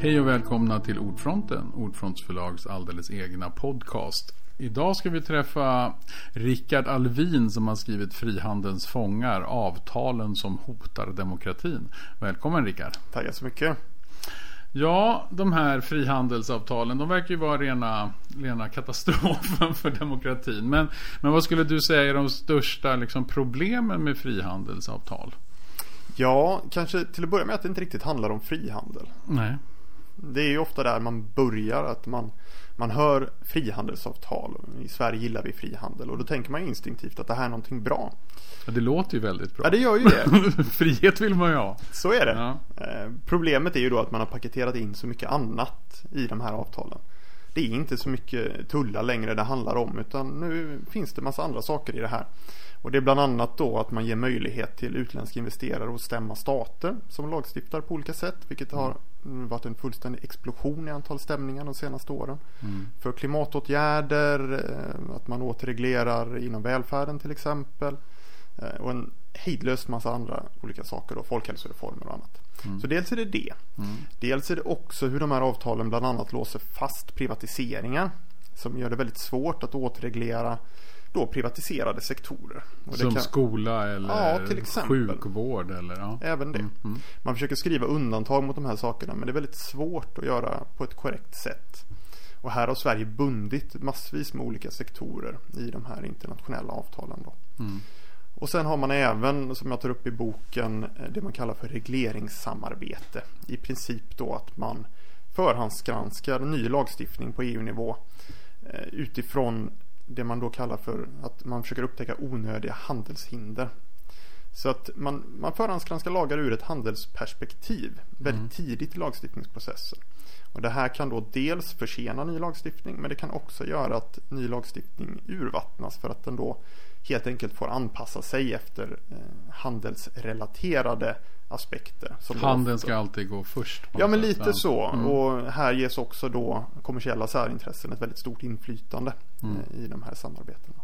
Hej och välkomna till Ordfronten, Ordfronts förlags alldeles egna podcast. Idag ska vi träffa Rickard Alvin som har skrivit Frihandelns fångar, avtalen som hotar demokratin. Välkommen Rickard. Tackar så mycket. Ja, de här frihandelsavtalen, de verkar ju vara rena, rena katastrofen för demokratin. Men, men vad skulle du säga är de största liksom, problemen med frihandelsavtal? Ja, kanske till att börja med att det inte riktigt handlar om frihandel. Nej. Det är ju ofta där man börjar att man, man hör frihandelsavtal. I Sverige gillar vi frihandel och då tänker man instinktivt att det här är någonting bra. Ja, det låter ju väldigt bra. Ja, det gör ju det. Frihet vill man ju ha. Så är det. Ja. Eh, Problemet är ju då att man har paketerat in så mycket annat i de här avtalen. Det är inte så mycket tullar längre det handlar om utan nu finns det massa andra saker i det här. Och det är bland annat då att man ger möjlighet till utländska investerare att stämma stater som lagstiftar på olika sätt. Vilket har varit en fullständig explosion i antal stämningar de senaste åren. Mm. För klimatåtgärder, eh, att man återreglerar inom välfärden till exempel. Eh, Och en hejdlös massa andra olika saker då, folkhälsoreformer och annat. Mm. Så dels är det det. Mm. Dels är det också hur de här avtalen bland annat låser fast privatiseringar. Som gör det väldigt svårt att återreglera då privatiserade sektorer. Som kan- skola eller Ja, sjukvård eller ja. Även det. Mm, mm. Man försöker skriva undantag mot de här sakerna men det är väldigt svårt att göra på ett korrekt sätt. Och här har Sverige bundit massvis med olika sektorer i de här internationella avtalen. Då. Mm. Och sen har man även, som jag tar upp i boken, eh, det man kallar för regleringssamarbete. I princip då att man förhandsgranskar ny lagstiftning på EU-nivå eh, utifrån det man då kallar för att man försöker upptäcka onödiga handelshinder. Så att man, man förhandsgranskar lagar ur ett handelsperspektiv väldigt tidigt i lagstiftningsprocessen. Och det här kan då dels försena ny lagstiftning men det kan också göra att ny lagstiftning urvattnas för att den då helt enkelt får anpassa sig efter eh, handelsrelaterade aspekter. Handeln ska alltid gå först. Ja men sätt, lite så. Mm. Och här ges också då kommersiella särintressen ett väldigt stort inflytande Mm. eh, i de här samarbetena.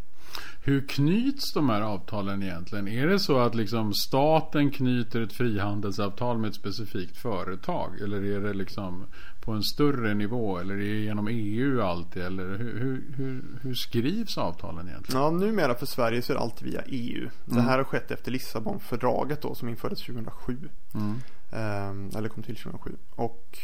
Hur knyts de här avtalen egentligen? Är det så att liksom staten knyter ett frihandelsavtal med ett specifikt företag? Eller är det liksom på en större nivå? Eller är det genom EU alltid? Eller hur, hur, hur, hur skrivs avtalen egentligen? Ja, numera för Sverige så är det alltid via EU. Det Mm. här har skett efter Lissabonfördraget då som infördes 2007. Mm. Eh, eller kom till 2007. Och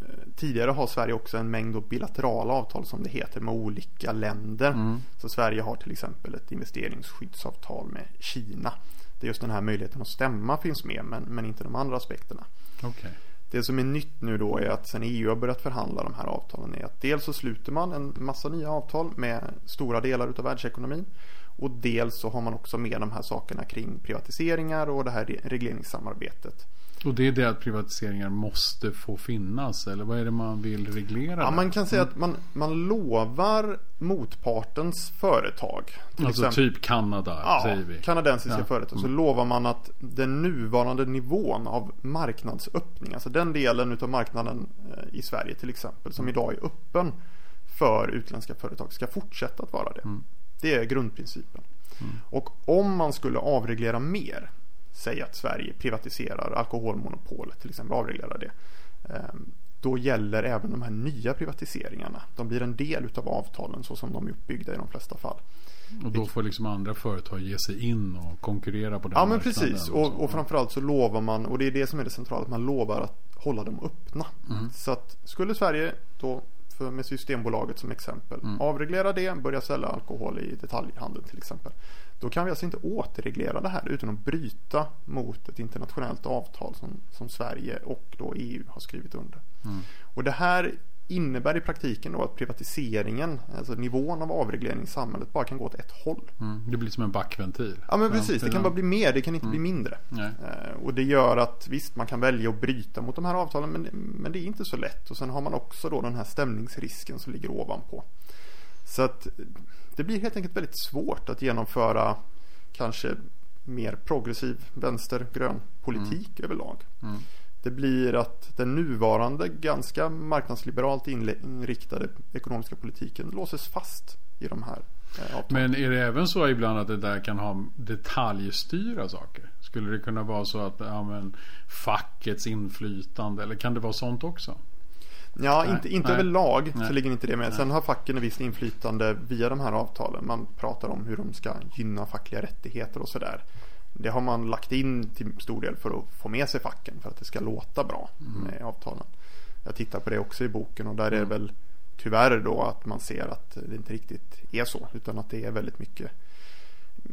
eh, tidigare har Sverige också en mängd bilaterala avtal som det heter med olika länder. Mm. Så Sverige har till exempel ett investeringsskyddsavtal med Kina. Det är just den här möjligheten att stämma finns med men, men inte de andra aspekterna. Okej. Det som är nytt nu då är att sen EU har börjat förhandla de här avtalen är att dels så sluter man en massa nya avtal med stora delar utav världsekonomin och dels så har man också med de här sakerna kring privatiseringar och det här regleringssamarbetet. Och det är det att privatiseringar måste få finnas? Eller vad är det man vill reglera? Ja, där? man kan säga att man, man lovar motpartens företag. Till Alltså exempel, typ Kanada ja, säger vi. kanadensiska Ja. företag. Så Mm. lovar man att den nuvarande nivån av marknadsöppning, alltså den delen utav marknaden eh, i Sverige till exempel, som idag är öppen för utländska företag, ska fortsätta att vara det. Mm. Det är grundprincipen. Och om man skulle avreglera mer, säg att Sverige privatiserar alkoholmonopolet till exempel, avreglerar det. eh, Då gäller även de här nya privatiseringarna. De blir en del utav avtalen så som de är uppbyggda i de flesta fall. Och då får liksom andra företag ge sig in och konkurrera på den Ja men precis och, och framförallt så lovar man och det är det som är det centrala att man lovar att hålla dem öppna. Mm. Så att skulle Sverige då för med Systembolaget som exempel Mm. avreglera det, börja sälja alkohol i detaljhandeln till exempel. Då kan vi alltså inte återreglera det här utan att bryta mot ett internationellt avtal som, som Sverige och då EU har skrivit under. Mm. Och det här innebär i praktiken då att privatiseringen, alltså nivån av avreglering i samhället bara kan gå åt ett håll. Mm. Det blir som en backventil. Ja men precis, det kan bara bli mer, det kan inte bli mindre. Eh, Och det gör att visst, man kan välja att bryta mot de här avtalen men, men det är inte så lätt. Och sen har man också då den här stämningsrisken som ligger ovanpå. Så att det blir helt enkelt väldigt svårt att genomföra kanske mer progressiv vänster-grön politik överlag. Mm. Det blir att den nuvarande ganska marknadsliberalt inriktade ekonomiska politiken låses fast i de här eh, avtalen. Men är det även så ibland att det där kan ha detaljstyra saker? Skulle det kunna vara så att ja, men, fackets inflytande eller kan det vara sånt också? Ja, inte, inte nej. överlag Nej. så ligger inte det med. Nej. Sen har facken ett visst inflytande via de här avtalen. Man pratar om hur de ska gynna fackliga rättigheter och sådär. Det har man lagt in till stor del för att få med sig facken för att det ska låta bra Mm. med avtalen. Jag tittar på det också i boken och där är det väl tyvärr då att man ser att det inte riktigt är så utan att det är väldigt mycket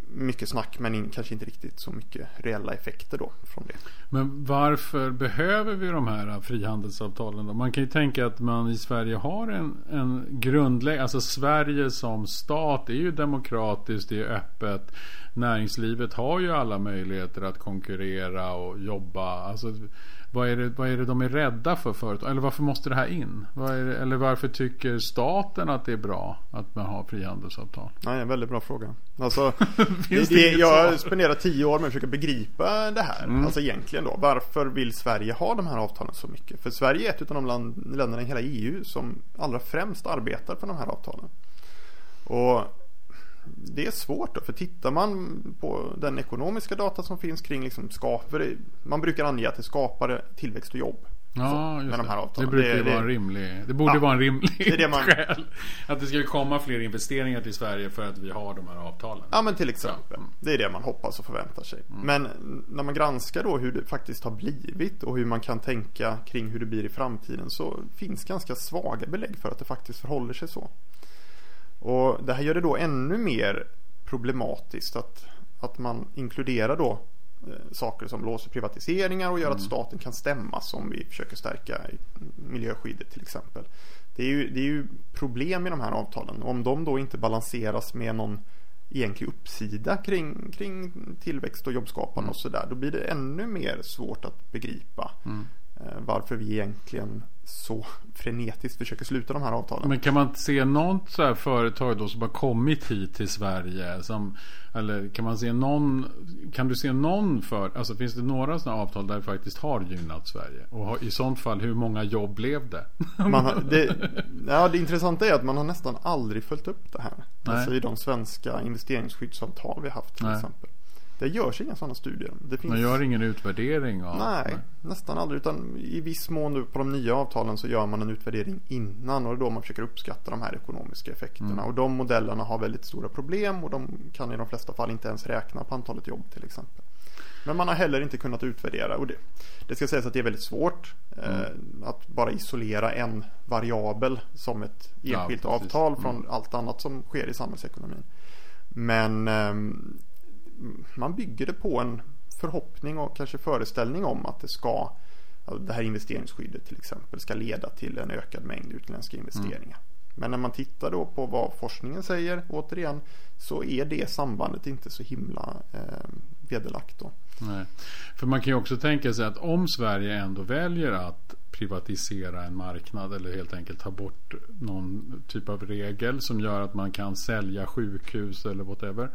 mycket snack men in, kanske inte riktigt så mycket reella effekter då från det. Men varför behöver vi de här frihandelsavtalen då? Man kan ju tänka att man i Sverige har en, en grundläggande, alltså Sverige som stat är ju demokratiskt, det är öppet. Näringslivet har ju alla möjligheter att konkurrera och jobba. Alltså, vad är, det, vad är det de är rädda för företag? Eller varför måste det här in? Det, eller varför tycker staten att det är bra att man har frihandelsavtal? Nej, en väldigt bra fråga. Alltså, det, det jag spenderat tio år med att försöka begripa det här. Mm. Alltså egentligen då. Varför vill Sverige ha de här avtalen så mycket? För Sverige är ett av de land, länderna i hela EU som allra främst arbetar för de här avtalen. Och det är svårt då, för tittar man på den ekonomiska data som finns kring liksom skapar, man brukar ange att det skapar tillväxt och jobb. Ja, just med de här det. Det brukar ju vara en rimlig Det borde Ja, vara en rimlig det är det man- skäl. Att det ska komma fler investeringar till Sverige för att vi har de här avtalen. Ja men till exempel. Mm. Det är det man hoppas och förväntar sig. Men när man granskar då hur det faktiskt har blivit och hur man kan tänka kring hur det blir i framtiden så finns ganska svaga belägg för att det faktiskt förhåller sig så. Och det här gör det då ännu mer problematiskt att, att man inkluderar då eh, saker som låser privatiseringar och gör att staten kan stämmas om vi försöker stärka miljöskyddet till exempel. Det är, ju, det är ju problem i de här avtalen. Om de då inte balanseras med någon egentlig uppsida kring, kring tillväxt och jobbskapande och sådär. Då blir det ännu mer svårt att begripa eh, varför vi egentligen så frenetiskt försöker sluta de här avtalen. Men kan man se något så här företag då som har kommit hit till Sverige? Som, eller kan man se någon Kan du se någon för Alltså finns det några sådana avtal där det faktiskt har gynnat Sverige? Och har, i sånt fall hur många jobb blev det? Har, det, ja, det intressanta är att man har nästan aldrig följt upp det här. Nej. Alltså i de svenska investeringsskyddsavtal vi haft till Nej. exempel. Det görs inga sådana studier. Det finns... Man gör ingen utvärdering av Nej, nästan aldrig. Utan i viss mån nu på de nya avtalen så gör man en utvärdering innan och då man försöker uppskatta de här ekonomiska effekterna. Mm. Och de modellerna har väldigt stora problem och de kan i de flesta fall inte ens räkna på antalet jobb till exempel. Men man har heller inte kunnat utvärdera och det, det ska sägas att det är väldigt svårt Mm. eh, att bara isolera en variabel som ett Ja, enskilt precis. avtal från Mm. allt annat som sker i samhällsekonomin. Men ehm, man bygger det på en förhoppning och kanske föreställning om att det ska det här investeringsskyddet till exempel ska leda till en ökad mängd utländska investeringar. Men när man tittar då på vad forskningen säger återigen så är det sambandet inte så himla eh, vederlagt då. Nej. För man kan ju också tänka sig att om Sverige ändå väljer att privatisera en marknad eller helt enkelt ta bort någon typ av regel som gör att man kan sälja sjukhus eller whatever.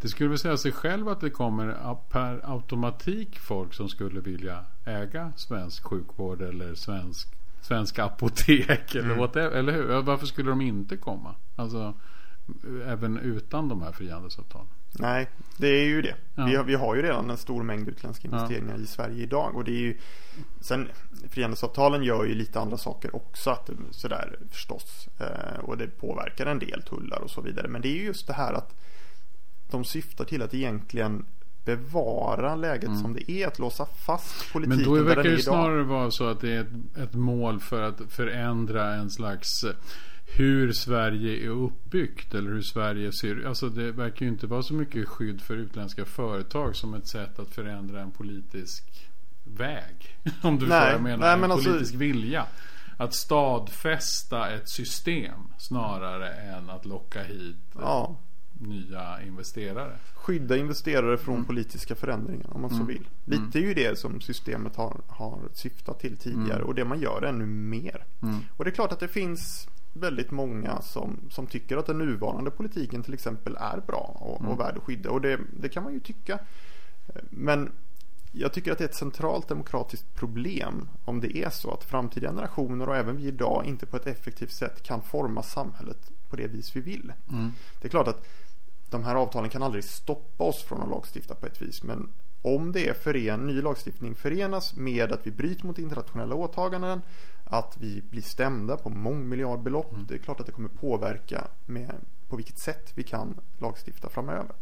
Det skulle väl säga sig själv att det kommer per automatik folk som skulle vilja äga svensk sjukvård eller svensk, svenska apotek eller whatever. Eller hur? Varför skulle de inte komma? Alltså även utan de här frihandelsavtalen. Nej, det är ju det. Ja. Vi, har, vi har ju redan en stor mängd utländska investeringar i Sverige idag. Och det är ju, sen frihandelsavtalen gör ju lite andra saker också. Att, sådär förstås. Eh, och det påverkar en del tullar och så vidare. Men det är ju just det här att de syftar till att egentligen bevara läget som det är. Att låsa fast politiken Mm. Men då där verkar den är det idag. snarare vara så att det är ett, ett mål för att förändra en slags eh, hur Sverige är uppbyggt eller hur Sverige ser. Alltså det verkar ju inte vara så mycket skydd för utländska företag som ett sätt att förändra en politisk väg. Om du Nej, får vad jag menar. nej, en men alltså- politisk vilja. Att stadfästa ett system snarare än att locka hit Ja, nya investerare. skydda investerare från Mm. politiska förändringar om man så vill. Lite är ju det som systemet har, har syftat till tidigare Mm. och det man gör ännu mer. Och det är klart att det finns väldigt många som, som tycker att den nuvarande politiken till exempel är bra och, Mm. och värd att skydda och det, det kan man ju tycka. Men jag tycker att det är ett centralt demokratiskt problem om det är så att framtida generationer och även vi idag inte på ett effektivt sätt kan forma samhället på det vis vi vill. Det är klart att de här avtalen kan aldrig stoppa oss från att lagstifta på ett vis. Men om det är fören, ny lagstiftning förenas med att vi bryter mot internationella åtaganden, att vi blir stämda på mångmiljardbelopp. Mm. Det är klart att det kommer påverka med på vilket sätt vi kan lagstifta framöver.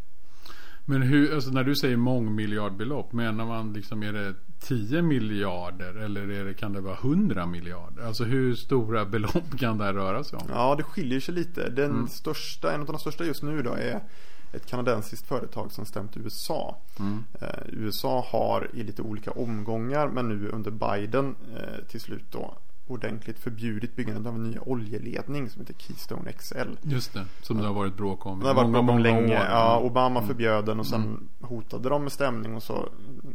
Men hur, alltså när du säger mångmiljardbelopp, menar man liksom är det 10 miljarder eller är det, kan det vara 100 miljarder? Alltså hur stora belopp kan det här röra sig om? Ja, det skiljer sig lite. Den mm. största, en av de största just nu då är ett kanadensiskt företag som stämt USA. Mm. Eh, USA har i lite olika omgångar men nu under Biden eh, till slut då ordentligt förbjudit byggandet av en ny oljeledning som heter Keystone XL. Just det, som det har varit bråk om. Det har varit bråk om länge. Ja, Obama mm. förbjöd den och sen mm. hotade de med stämning och så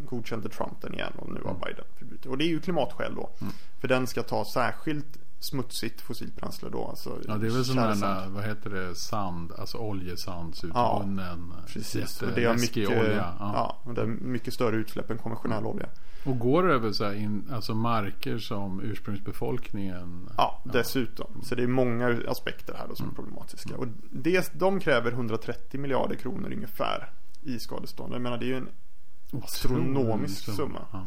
godkände Trump den igen och nu har mm. Biden förbjudit Och det är ju klimatskäl då. Mm. För den ska ta särskilt smutsigt fossilt bränsle då. Alltså ja, det är väl sådana, vad heter det, sand, alltså oljesandsutvunnen. Ja, precis. Och det är mycket, olja. Ja. ja, det är mycket större utsläpp än konventionell mm. olja. Och går det över så här in, alltså marker som ursprungsbefolkningen? Ja, dessutom. Ja. Så det är många aspekter här då som är mm. problematiska. Och det, de kräver 130 miljarder kronor ungefär i skadestånd. Jag menar det är ju en astronomisk summa. Ja.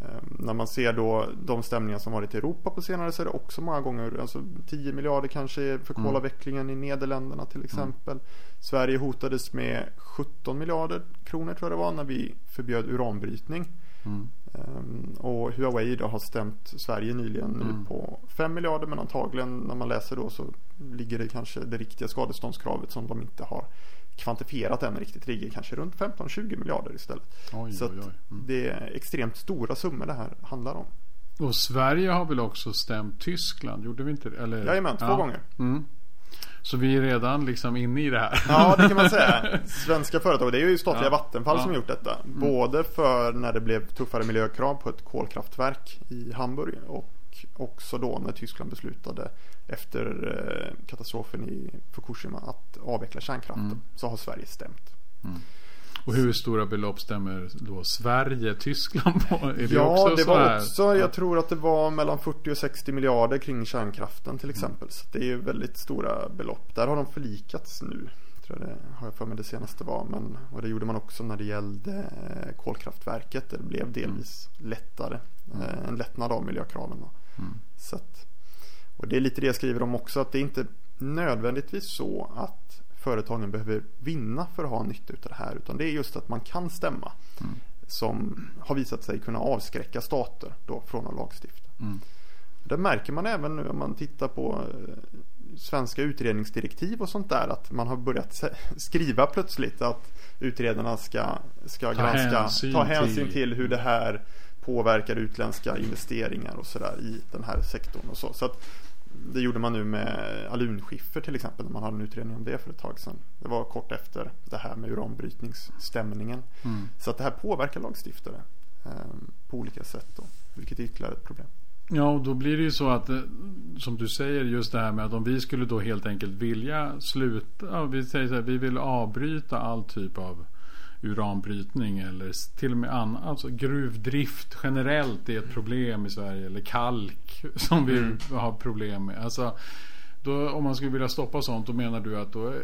Ehm, när man ser då de stämningar som varit i Europa på senare så är det också många gånger alltså 10 miljarder kanske för mm. kolavvecklingen mm. i Nederländerna till exempel. Mm. Sverige hotades med 17 miljarder kronor tror jag det var när vi förbjöd uranbrytning. Mm. Um, och Huawei då har stämt Sverige nyligen nu mm. på 5 miljarder men antagligen när man läser då så ligger det kanske det riktiga skadeståndskravet som de inte har kvantifierat än riktigt ligger kanske runt 15-20 miljarder istället. Oj, så oj, oj. Mm. det är extremt stora summor det här handlar om. Och Sverige har väl också stämt Tyskland? Gjorde vi inte det? Eller? Jajamän, två ja. gånger. Mm. Så vi är redan liksom inne i det här. Ja, det kan man säga. Svenska företag, det är ju statliga ja. Vattenfall ja. som gjort detta. Mm. Både för när det blev tuffare miljökrav på ett kolkraftverk i Hamburg och också då när Tyskland beslutade efter eh, katastrofen i Fukushima att avveckla kärnkraften. Mm. Så har Sverige stämt. Mm. Och hur stora belopp stämmer då Sverige, Tyskland på? Är det ja, också det var också, jag tror att det var mellan 40 och 60 miljarder kring kärnkraften till exempel. Mm. Så det är ju väldigt stora belopp. Där har de förlikats nu. Tror jag det har jag för mig det senaste var. Men, och det gjorde man också när det gällde eh, kolkraftverket. Det blev delvis mm. lättare. Mm. En lättnad av miljökraven. Mm. Så att, och det är lite det jag skriver om också. Att det är inte nödvändigtvis så att företagen behöver vinna för att ha nytta av det här. Utan det är just att man kan stämma. Mm. Som har visat sig kunna avskräcka stater då från att lagstifta. Mm. Det märker man även nu om man tittar på eh, svenska utredningsdirektiv och sånt där. Att man har börjat skriva plötsligt att utredarna ska, ska ta granska, hänsyn ta hänsyn till, till hur det här påverkar utländska investeringar och sådär i den här sektorn och så. så att det gjorde man nu med alunskiffer till exempel när man hade en utredning om det för ett tag sedan. Det var kort efter det här med uranbrytningsstämningen. Mm. Så att det här påverkar lagstiftare eh, på olika sätt då, vilket är ytterligare ett problem. Ja, och då blir det ju så att eh, som du säger just det här med att om vi skulle då helt enkelt vilja sluta. Vi säger så här, vi vill avbryta all typ av uranbrytning eller till och med annan, alltså gruvdrift generellt är ett problem i Sverige eller kalk som vi mm. har problem med. Alltså, då, om man skulle vilja stoppa sånt då menar du att då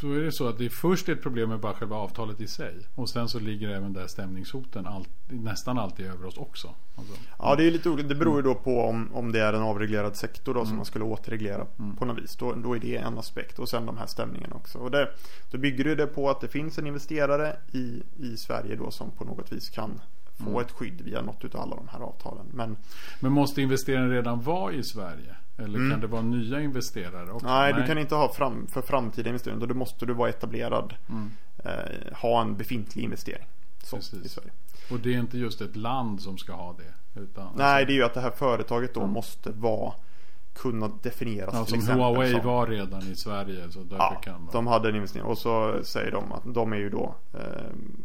då är det så att det är först ett problem med bara själva avtalet i sig. Och sen så ligger även där stämningshoten all, nästan alltid över oss också. Alltså, ja det är lite olika. Det beror ju då på om, om det är en avreglerad sektor då mm. som man skulle återreglera mm. på något vis. Då, då är det en aspekt. Och sen de här stämningarna också. Och det, då bygger det på att det finns en investerare i, i Sverige då som på något vis kan få mm. ett skydd via något av alla de här avtalen. Men, Men måste investeraren redan vara i Sverige? Eller mm. kan det vara nya investerare också? Nej, Nej, du kan inte ha fram, för framtida investeringar. Då måste du vara etablerad. Mm. Eh, ha en befintlig investering. Så, i Sverige. Och det är inte just ett land som ska ha det? Utan, Nej, alltså... det är ju att det här företaget då mm. måste vara kunna definieras ja, till som exempel. Huawei som, var redan i Sverige. Så ja, kan de hade en investering. Och så säger de att de är ju då eh,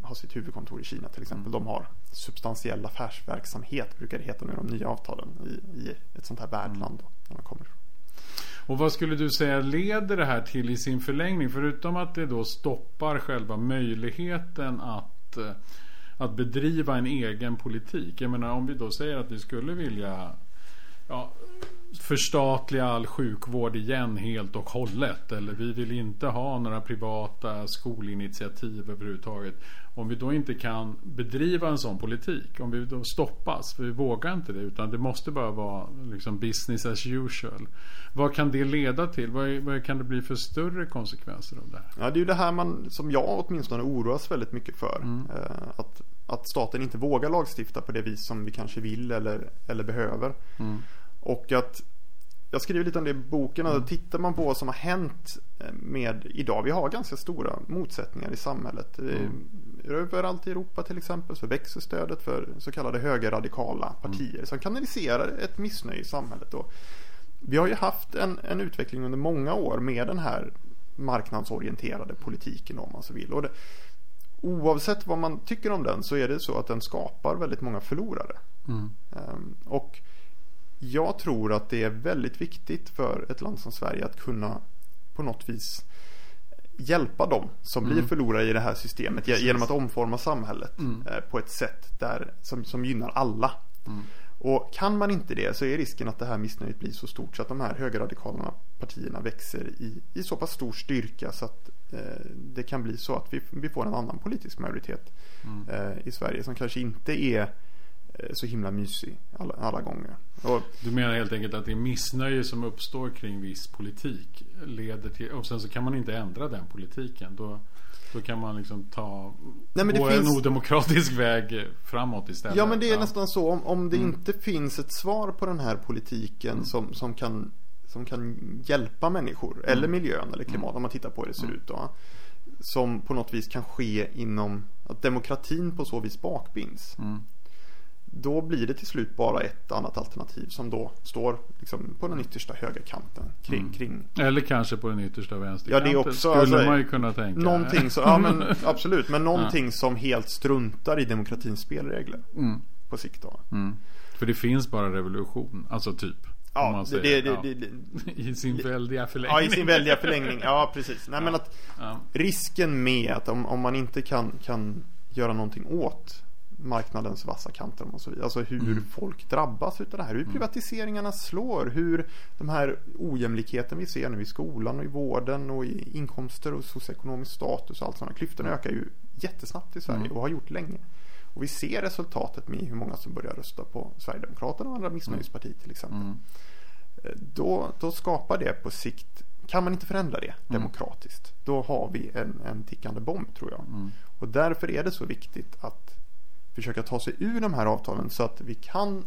har sitt huvudkontor i Kina till exempel. Mm. De har substantiell affärsverksamhet brukar det heta nu de nya avtalen i, i ett sånt här värdland. Man kommer Och vad skulle du säga leder det här till i sin förlängning? Förutom att det då stoppar själva möjligheten att eh, att bedriva en egen politik. Jag menar om vi då säger att vi skulle vilja ja, förstatliga all sjukvård igen helt och hållet. Eller vi vill inte ha några privata skolinitiativ överhuvudtaget. Om vi då inte kan bedriva en sån politik. Om vi då stoppas. För vi vågar inte det. Utan det måste bara vara liksom business as usual. Vad kan det leda till? Vad, vad kan det bli för större konsekvenser av det här? Ja, det är ju det här man, som jag åtminstone oroas väldigt mycket för. Mm. Att, att staten inte vågar lagstifta på det vis som vi kanske vill eller, eller behöver. Mm. Och att jag skriver lite om det i boken. Mm. tittar man på vad som har hänt eh, med idag. Vi har ganska stora motsättningar i samhället. Mm. Överallt i Europa till exempel så växer stödet för så kallade högerradikala partier mm. som kanaliserar ett missnöje i samhället. Och vi har ju haft en, en utveckling under många år med den här marknadsorienterade politiken om man så vill. Och det, oavsett vad man tycker om den så är det så att den skapar väldigt många förlorare. Mm. Um, och jag tror att det är väldigt viktigt för ett land som Sverige att kunna på något vis hjälpa dem som mm. blir förlorare i det här systemet Precis. genom att omforma samhället mm. Eh, på ett sätt där, som, som gynnar alla. Mm. Och kan man inte det så är risken att det här missnöjet blir så stort så att de här högerradikala partierna växer i, i så pass stor styrka så att eh, det kan bli så att vi, vi får en annan politisk majoritet mm. eh, i Sverige som kanske inte är så himla mysig alla, alla gånger. Och, du menar helt enkelt att det missnöje som uppstår kring viss politik leder till och sen så kan man inte ändra den politiken. Då, då kan man liksom ta Nej, gå finns... en odemokratisk väg framåt istället. Ja men det är ja. nästan så. Om, om det mm. inte finns ett svar på den här politiken mm. som, som, kan, som kan hjälpa människor mm. eller miljön eller klimat mm. om man tittar på hur det ser mm. ut då. Som på något vis kan ske inom att demokratin på så vis bakbinds. Då blir det till slut bara ett annat alternativ som då står liksom på den yttersta högerkanten kring, mm. kring Eller kanske på den yttersta vänsterkanten. Ja det också. Skulle alltså, man ju kunna tänka. Någonting så, ja men absolut. Men någonting ja. som helt struntar i demokratins spelregler. Mm. På sikt då. Mm. För det finns bara revolution. Alltså typ. Ja, säger, det, det, det, I sin väldiga förlängning. Ja, i sin väldiga förlängning. Ja, precis. Nej, men att risken med att om, om man inte kan, kan göra någonting åt marknadens vassa kanter och så vidare. Alltså hur mm. folk drabbas utav det här. Hur mm. privatiseringarna slår. Hur de här ojämlikheten vi ser nu i skolan och i vården och i inkomster och socioekonomisk status och allt sådana. Klyftorna ökar ju jättesnabbt i Sverige mm. och har gjort länge. Och vi ser resultatet med hur många som börjar rösta på Sverigedemokraterna och andra missnöjespartier till exempel. Mm. Eh, då, då skapar det på sikt kan man inte förändra det mm. demokratiskt då har vi en, en tickande bomb tror jag. Mm. Och därför är det så viktigt att försöka ta sig ur de här avtalen så att vi kan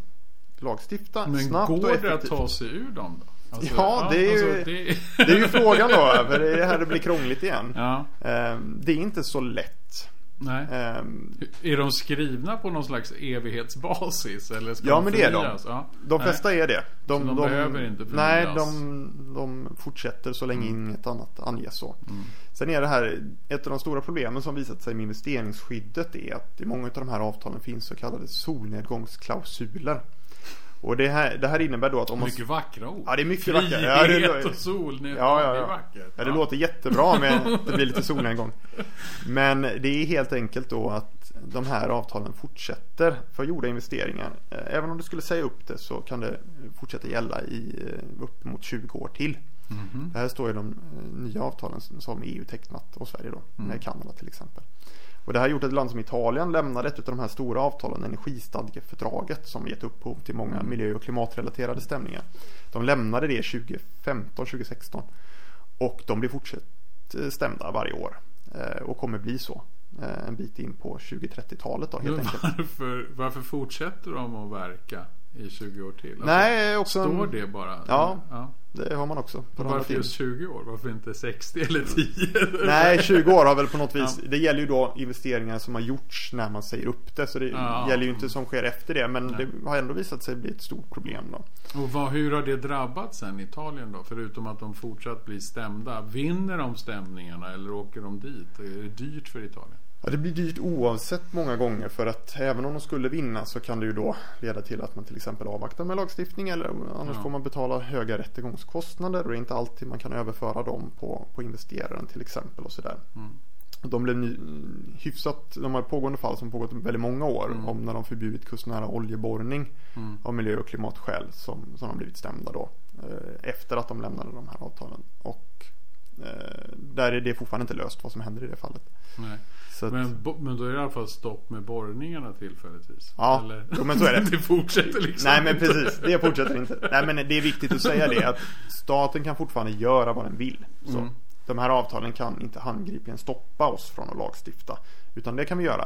lagstifta Men snabbt och effektivt. Men går det att ta sig ur dem då? Alltså, ja, det är, ju, alltså, det... det... är ju frågan då. För det är här det blir krångligt igen. Ja. Ehm, det är inte så lätt. Nej. Um, är de skrivna på någon slags evighetsbasis? Eller ska ja, de men det är de. Ja. De flesta är det. De, de, de behöver inte förnyas? Nej, de, de fortsätter så länge mm. inget annat anges så. Mm. Sen är det här, ett av de stora problemen som visat sig med investeringsskyddet är att i många av de här avtalen finns så kallade solnedgångsklausuler. Och det här, det här innebär då att om man... Mycket vackra ord. Ja, det är mycket Frihet. Ja, det... och solnedgång. Ja, ja, ja. Det är vackert. Ja, det låter jättebra med att det blir lite solnedgång. Men det är helt enkelt då att de här avtalen fortsätter för gjorda investeringar. Eh, även om du skulle säga upp det så kan det fortsätta gälla i eh, uppemot 20 år till. Mm -hmm. Det här står i de eh, nya avtalen som EU tecknat och Sverige då, med mm. Kanada till exempel. Och det här har gjort att ett land som Italien lämnade ett av de här stora avtalen, energistadgefördraget, som gett upphov till många mm. miljö och klimatrelaterade stämningar. De lämnade det 2015, 2016 och de blir fortsatt eh, stämda varje år eh, och kommer bli så en bit in på 2030-talet då helt. Varför, varför fortsätter de att verka i 20 år till? Alltså, Nej, också Står det bara? Ja, ja. Det har man också. På varför just 20 år? Varför inte 60 eller 10? Nej, 20 år har väl på något vis. Ja. Det gäller ju då investeringar som har gjorts när man säger upp det. Så det ja. gäller ju inte som sker efter det. Men Nej. det har ändå visat sig bli ett stort problem då. Och vad, hur har det drabbat sen Italien då? Förutom att de fortsatt blir stämda. Vinner de stämningarna eller åker de dit? Är det dyrt för Italien? Ja, det blir dyrt oavsett många gånger för att även om de skulle vinna så kan det ju då leda till att man till exempel avvaktar med lagstiftning eller annars ja. får man betala höga rättegångskostnader och det är inte alltid man kan överföra dem på, på investeraren till exempel och sådär. Mm. De blev ny, hyfsat, de har pågående fall som pågått väldigt många år Mm. om när de förbjudit kustnära oljeborrning Mm. av miljö och klimatskäl som, som har blivit stämda då. Eh, efter att de lämnade de här avtalen. Och eh, där är det fortfarande inte löst vad som händer i det fallet. Nej. Så att, Men, bo- men då är det i alla fall stopp med borrningarna tillfälligtvis. Ja, Eller? men så är det. det fortsätter liksom Nej men inte. precis, det fortsätter inte. Nej men det är viktigt att säga det att staten kan fortfarande göra vad den vill. Så Mm. De här avtalen kan inte handgripligen stoppa oss från att lagstifta. Utan det kan vi göra.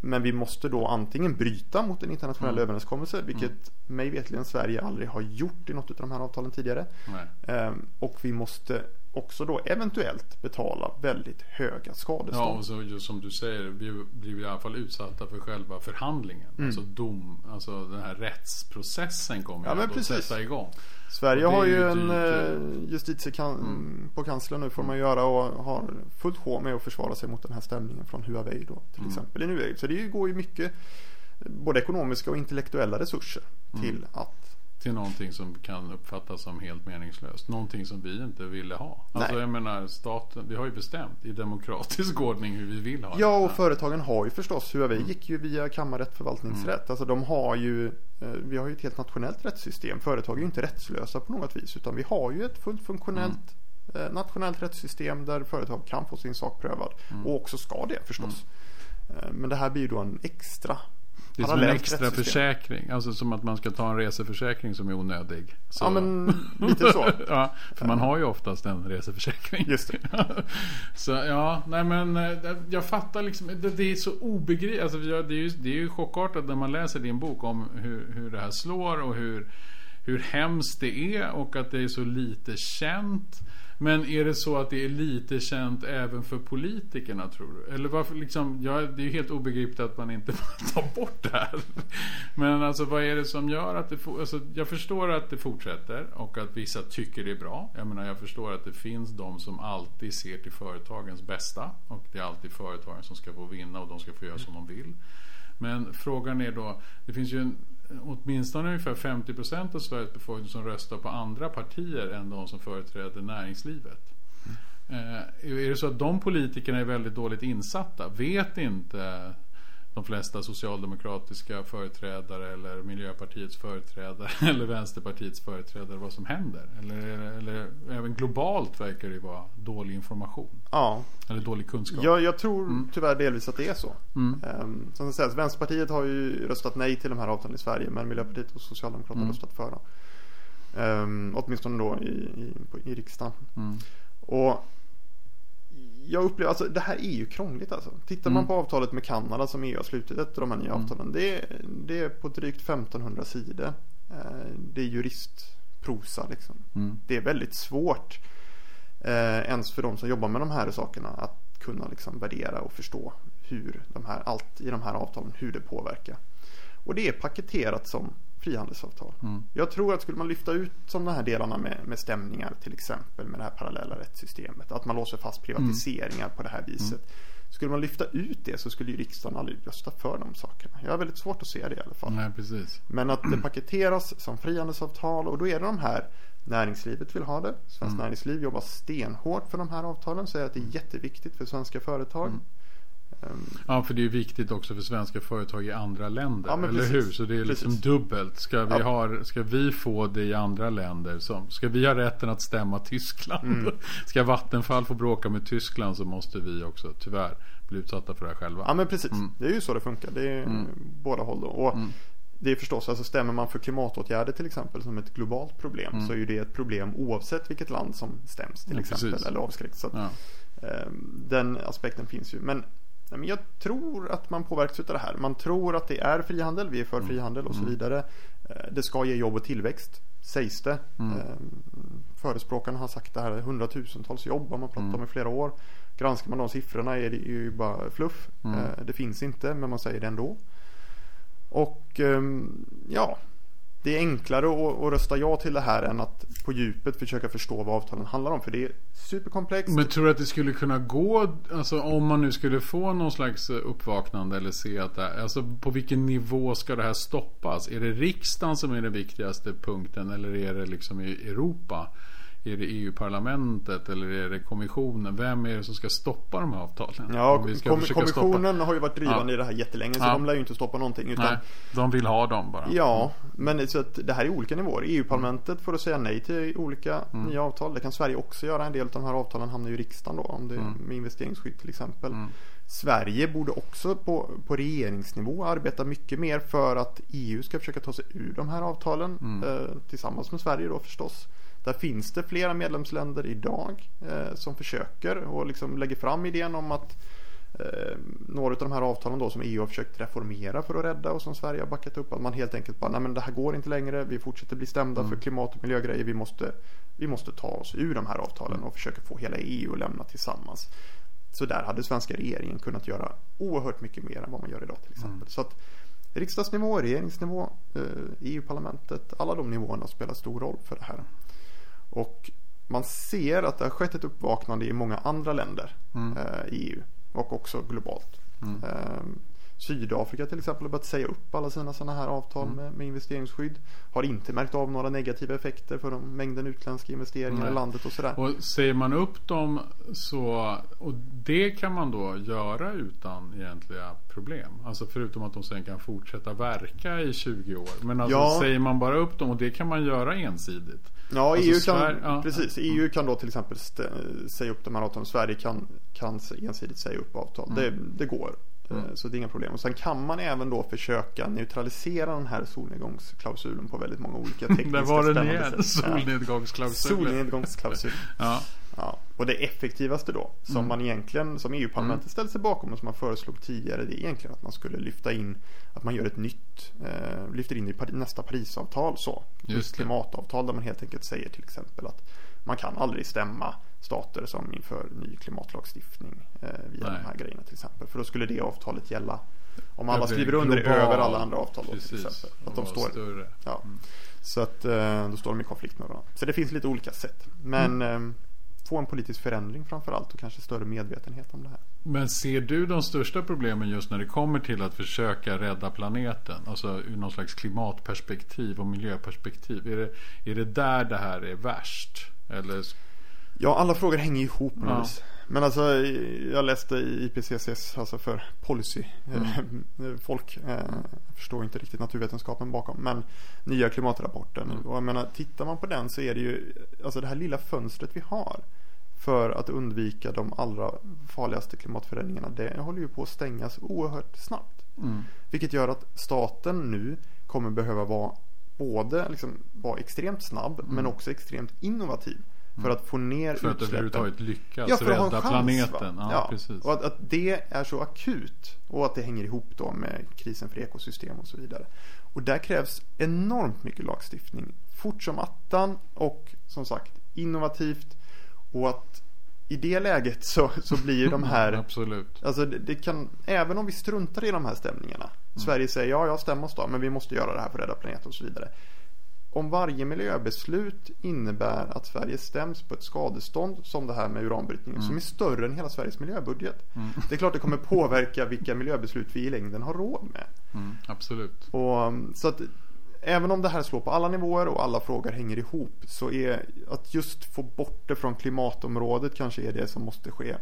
Men vi måste då antingen bryta mot en internationell Mm. överenskommelse, vilket mig vetligen Sverige aldrig har gjort i något av de här avtalen tidigare. Nej. Ehm, och vi måste också då eventuellt betala väldigt höga Ja, skadestånd. och så just som du säger, vi blir i alla fall utsatta för själva förhandlingen. Mm. Alltså dom, alltså den här rättsprocessen kommer Ja, men att precis. sätta igång. Sverige har ju en dyrt, eh, justitiekan Mm. på kanslern nu får man göra och har fullt sjå med att försvara sig mot den här stämningen från Huawei då till Mm. exempel i nuläget. Så det går ju mycket både ekonomiska och intellektuella resurser Mm. till att Till någonting som kan uppfattas som helt meningslöst. Någonting som vi inte ville ha. Alltså jag menar staten, vi har ju bestämt i demokratisk ordning hur vi vill ha det. Ja och företagen har ju förstås Huawei Mm. gick ju via kammarrätt förvaltningsrätt. Alltså de har ju eh, Vi har ju ett helt nationellt rättssystem. Företag är ju inte rättslösa på något vis utan vi har ju ett fullt funktionellt Mm. eh, nationellt rättssystem där företag kan få sin sak prövad. Mm. Och också ska det förstås. Eh, Men det här blir ju då en extra Det är som en extra försäkring. Alltså som att man ska ta en reseförsäkring som är onödig. Så- Ja men lite så. ja, för man har ju oftast en reseförsäkring. Just det. så ja, nej men eh, jag fattar liksom. Det, det är så obegripligt. Alltså, det, är ju, det är ju chockartat när man läser din bok om hur, hur det här slår och hur, hur hemskt det är och att det är så lite känt. Men är det så att det är lite känt även för politikerna tror du? Eller varför liksom, ja, det är ju helt obegripligt att man inte tar bort det här. Men alltså vad är det som gör att det alltså, Jag förstår att det fortsätter och att vissa tycker det är bra. Jag menar jag förstår att det finns de som alltid ser till företagens bästa. Och det är alltid företagen som ska få vinna och de ska få göra som de vill. Men frågan är då, det finns ju en, åtminstone ungefär 50% av Sveriges befolkning som röstar på andra partier än de som företräder näringslivet. Eh, är det så att de politikerna är väldigt dåligt insatta? Vet inte de flesta socialdemokratiska företrädare eller Miljöpartiets företrädare eller Vänsterpartiets företrädare vad som händer? Eller, eller, även globalt verkar det vara dålig information Ja, eller dålig kunskap. jag, jag tror Mm. tyvärr delvis att det är så. Mm. Um, som sägs, Vänsterpartiet har ju röstat nej till de här avtalen i Sverige men Miljöpartiet och Socialdemokraterna har Mm. röstat för dem. Um, åtminstone då i, i, på, i riksdagen. Mm. Och jag upplever, alltså det här är ju krångligt alltså. Tittar man Mm. på avtalet med Kanada som EU har slutit efter de här nya Mm. avtalen. Det är, det är på drygt 1500 sidor. Eh, Det är juristprosa liksom. Mm. Det är väldigt svårt eh, ens för de som jobbar med de här sakerna att kunna liksom värdera och förstå hur de här, allt i de här avtalen, hur det påverkar. Och det är paketerat som frihandelsavtal. Mm. Jag tror att skulle man lyfta ut som de här delarna med, med stämningar till exempel med det här parallella rättssystemet. Att man låser fast privatiseringar på det här viset. Skulle man lyfta ut det så skulle ju riksdagen aldrig rösta för de sakerna. Jag har väldigt svårt att se det i alla fall. Nej, precis. Men att det paketeras som frihandelsavtal och då är det de här Näringslivet vill ha det. Svenskt Mm. näringsliv jobbar stenhårt för de här avtalen. Säger att det är jätteviktigt för svenska företag. Mm. Ehm, Ja, för det är viktigt också för svenska företag i andra länder. Ja, eller precis. hur? Så det är liksom Precis. dubbelt. Ska vi, Ja. ha, ska vi få det i andra länder? Som, ska vi ha rätten att stämma Tyskland? Mm. Ska Vattenfall få bråka med Tyskland så måste vi också tyvärr bli utsatta för det här själva. Ja men precis. Mm. Det är ju så det funkar. Det är Mm. båda håll då. Och Mm. Det är förstås, alltså stämmer man för klimatåtgärder till exempel som ett globalt problem Mm. så är ju det ett problem oavsett vilket land som stäms till Ja, exempel. precis. Eller avskräcks. Så att, Ja. ehm, den aspekten finns ju. Men, nej, men jag tror att man påverkas av det här. Man tror att det är frihandel, vi är för Mm. frihandel och så Mm. vidare. Eh, Det ska ge jobb och tillväxt, sägs det. Mm. Ehm, Förespråkarna har sagt det här, hundratusentals jobb har man pratat Mm. om i flera år. Granskar man de siffrorna är det ju bara fluff. Mm. Eh, Det finns inte, men man säger det ändå. Och ehm, ja, det är enklare att, att rösta ja till det här än att på djupet försöka förstå vad avtalen handlar om. För det är superkomplext. Men tror du att det skulle kunna gå, alltså om man nu skulle få någon slags uppvaknande eller se att det här, alltså på vilken nivå ska det här stoppas? Är det riksdagen som är den viktigaste punkten eller är det liksom i Europa? Är det EU-parlamentet eller är det kommissionen? Vem är det som ska stoppa de här avtalen? Ja, kom, kommissionen har ju varit drivande Ja. i det här jättelänge så Ja. de lär ju inte stoppa någonting. Utan, Nej, de vill ha dem bara. Ja, men så att det här är olika nivåer. EU-parlamentet får att säga nej till olika Mm. nya avtal. Det kan Sverige också göra. En del av de här avtalen hamnar ju i riksdagen då. Om det Mm. med investeringsskydd till exempel. Sverige borde också på, på regeringsnivå arbeta mycket mer för att EU ska försöka ta sig ur de här avtalen. Mm. Eh, tillsammans med Sverige då förstås. Där finns det flera medlemsländer idag eh, som försöker och liksom lägger fram idén om att eh, några av de här avtalen då som EU har försökt reformera för att rädda och som Sverige har backat upp. Att man helt enkelt bara, nej men det här går inte längre. Vi fortsätter bli stämda för klimat och miljögrejer. Vi måste, vi måste ta oss ur de här avtalen och försöka få hela EU att lämna tillsammans. Så där hade svenska regeringen kunnat göra oerhört mycket mer än vad man gör idag till exempel. Så att riksdagsnivå, regeringsnivå, eh, EU-parlamentet, alla de nivåerna spelar stor roll för det här. Och man ser att det har skett ett uppvaknande i många andra länder eh, i EU och också globalt. Eh, Sydafrika till exempel har börjat säga upp alla sina sådana här avtal med, med investeringsskydd. Har inte märkt av några negativa effekter för de mängden utländska investeringar Nej. i landet och sådär. Och säger man upp dem så, och det kan man då göra utan egentliga problem. Alltså förutom att de sen kan fortsätta verka i 20 år. Men alltså Ja. säger man bara upp dem och det kan man göra ensidigt. Ja, Alltså EU kan, Sverige- ja. precis. EU kan då till exempel säga upp de här avtalen. Sverige kan, kan ensidigt säga upp avtal. Mm. Det, det går. Eh, Så det är inga problem. Och sen kan man även då försöka neutralisera den här solnedgångsklausulen på väldigt många olika tekniska Där var den igen, solnedgångsklausulen. Solnedgångsklausul. Ja. Ja. Och det effektivaste då, som Mm. man egentligen, som EU-parlamentet ställde sig bakom och som man föreslog tidigare, det är egentligen att man skulle lyfta in, att man gör ett nytt, eh, lyfter in i Pari- nästa Parisavtal så. Just det. klimatavtal där man helt enkelt säger till exempel att man kan aldrig stämma stater som inför ny klimatlagstiftning eh, via Nej. de här grejerna till exempel. För då skulle det avtalet gälla om alla Det skriver under global- över alla andra avtal då, till exempel. Att de står, större. Ja. Så att eh, då står de i konflikt med varandra. Så det finns lite olika sätt. Men Mm. Få en politisk förändring framför allt och kanske större medvetenhet om det här. Men ser du de största problemen just när det kommer till att försöka rädda planeten? Alltså ur någon slags klimatperspektiv och miljöperspektiv. Är det, är det där det här är värst? Eller Ja, alla frågor hänger ihop Ja. Men alltså, jag läste i IPCCs, alltså för policy, Mm. eh, folk eh, förstår inte riktigt naturvetenskapen bakom. Men nya klimatrapporten. Mm. Och jag menar, tittar man på den så är det ju, alltså det här lilla fönstret vi har. För att undvika de allra farligaste klimatförändringarna. Det håller ju på att stängas oerhört snabbt. Mm. Vilket gör att staten nu kommer behöva vara både liksom, vara extremt snabb men också extremt innovativ. För att få ner Mm. för att utsläppen. överhuvudtaget lyckas Ja, för att ha en rädda chans, planeten? Va? Ja, precis. Och att, att det är så akut och att det hänger ihop då med krisen för ekosystem och så vidare. Och där krävs enormt mycket lagstiftning. Fort som attan och som sagt innovativt. Och att i det läget så, så blir de här Absolut. Alltså det, det kan, även om vi struntar i de här stämningarna. Sverige säger ja, ja stäm oss då, men vi måste göra det här för att rädda planeten och så vidare. Om varje miljöbeslut innebär att Sverige stäms på ett skadestånd som det här med uranbrytningen som är större än hela Sveriges miljöbudget. Det är klart det kommer påverka vilka miljöbeslut vi i längden har råd med. Mm, absolut. Och, så att även om det här slår på alla nivåer och alla frågor hänger ihop så är att just få bort det från klimatområdet kanske är det som måste ske.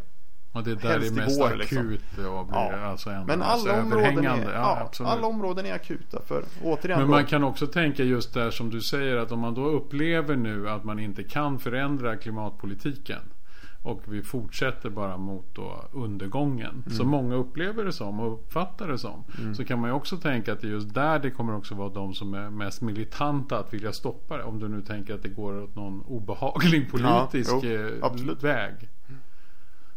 Och det är där är mest igår, liksom. akut och blir Ja. alltså ändå Men alla områden, överhängande. är, Ja, ja, alla områden är akuta för återigen Men då, man kan också tänka just där som du säger att om man då upplever nu att man inte kan förändra klimatpolitiken och vi fortsätter bara mot då undergången Mm. som många upplever det som och uppfattar det som. Så kan man ju också tänka att det är just där det kommer också vara de som är mest militanta att vilja stoppa det. Om du nu tänker att det går åt någon obehaglig politisk jo, eh, väg.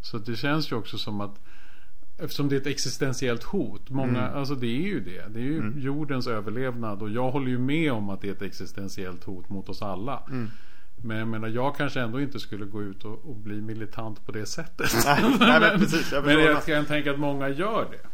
Så det känns ju också som att Eftersom det är ett existentiellt hot. Många, Mm. alltså det är ju det. Det är ju jordens överlevnad. Och jag håller ju med om att det är ett existentiellt hot mot oss alla. Mm. Men jag menar, jag kanske ändå inte skulle gå ut och, och bli militant på det sättet. Nej, nej, men precis, jag men jag kan tänka att många gör det.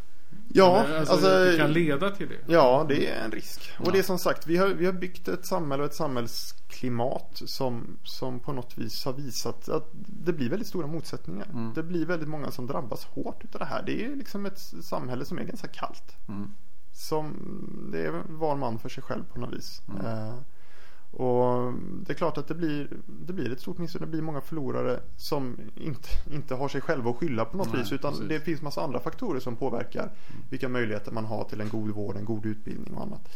Ja, Eller, alltså, alltså, det kan leda till det. ja det är en risk. Och Ja. det är som sagt, vi har, vi har byggt ett samhälle och ett samhällsklimat som, som på något vis har visat att det blir väldigt stora motsättningar. Mm. Det blir väldigt många som drabbas hårt utav det här. Det är liksom ett samhälle som är ganska kallt. Mm. Som, det är var man för sig själv på något vis. Mm. Eh, Och det är klart att det blir, det blir ett stort missnöje. Det blir många förlorare som inte, inte har sig själva att skylla på något Nej, vis. Utan precis. det finns massa andra faktorer som påverkar vilka möjligheter man har till en god vård, en god utbildning och annat.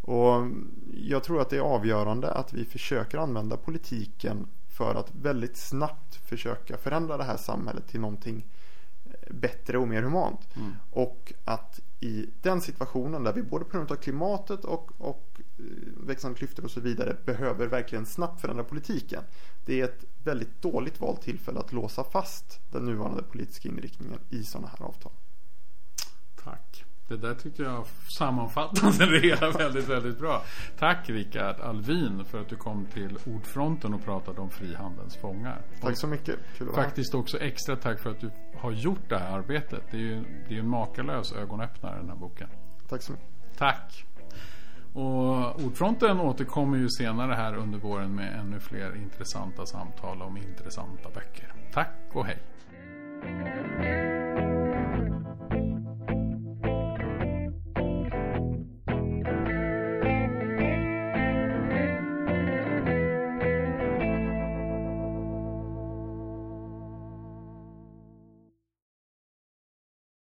Och jag tror att det är avgörande att vi försöker använda politiken för att väldigt snabbt försöka förändra det här samhället till någonting bättre och mer humant. Mm. Och att i den situationen där vi både på grund av klimatet och, och växande klyftor och så vidare behöver verkligen snabbt förändra politiken. Det är ett väldigt dåligt valt tillfälle att låsa fast den nuvarande politiska inriktningen i sådana här avtal. Tack. Det där tyckte jag sammanfattade det hela väldigt, väldigt bra. Tack Rickard Alvin för att du kom till Ordfronten och pratade om frihandelns fångar. Tack så mycket. Kul vara. Faktiskt också extra tack för att du har gjort det här arbetet. Det är ju det är en makalös ögonöppnare den här boken. Tack så mycket. Tack. Och Ordfronten återkommer ju senare här under våren med ännu fler intressanta samtal om intressanta böcker. Tack och hej.